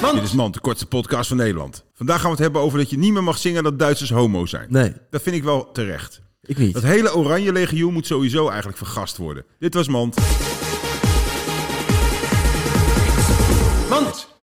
Dit is Man, de kortste podcast van Nederland. Vandaag gaan we het hebben over dat je niet meer mag zingen dat Duitsers homo zijn. Nee, Dat vind ik wel terecht. ik niet. Dat hele Oranje Legioen moet sowieso eigenlijk vergast worden. Dit was Mand. Mand.